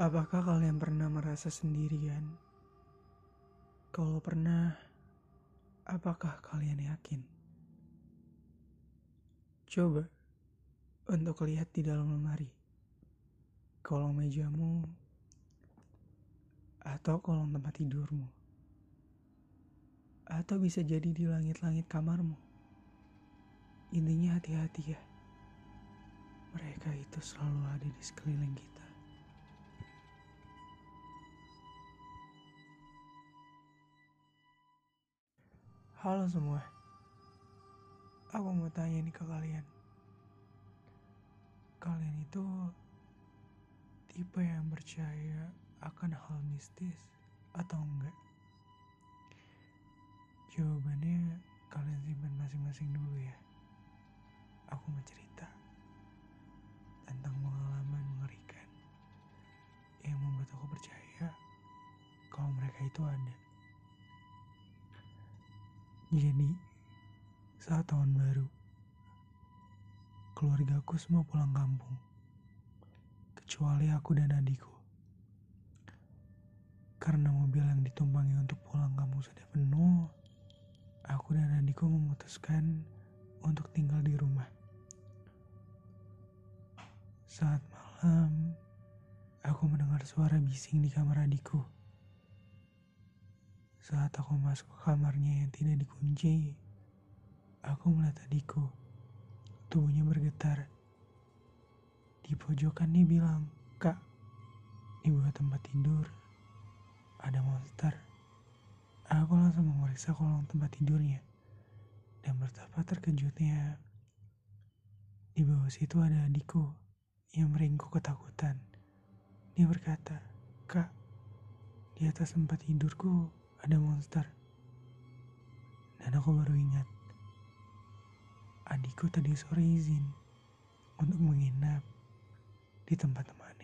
Apakah kalian pernah merasa sendirian? Kalau pernah, apakah kalian yakin? Coba untuk lihat di dalam lemari, kolong mejamu, atau kolong tempat tidurmu, atau bisa jadi di langit-langit kamarmu. Intinya hati-hati ya, mereka itu selalu ada di sekeliling kita. Halo semua, aku mau tanya nih ke kalian. Kalian itu tipe yang percaya akan hal mistis atau enggak? Jawabannya kalian simpan masing-masing dulu ya. Aku mau cerita tentang pengalaman mengerikan yang membuat aku percaya kalau mereka itu ada. Jadi, saat tahun baru, keluargaku semua pulang kampung, kecuali aku dan adikku. Karena mobil yang ditumpangi untuk pulang kampung sudah penuh, aku dan adikku memutuskan untuk tinggal di rumah. Saat malam, aku mendengar suara bising di kamar adikku. Saat aku masuk ke kamarnya yang tidak dikunci, aku melihat adikku. Tubuhnya bergetar. Di pojokan dia bilang, Kak, di bawah tempat tidur ada monster. Aku langsung memeriksa kolong tempat tidurnya. Dan betapa terkejutnya, di bawah situ ada adikku yang meringkuk ketakutan. Dia berkata, Kak, di atas tempat tidurku ada monster. Dan aku baru ingat, adikku tadi sore izin untuk menginap di tempat teman.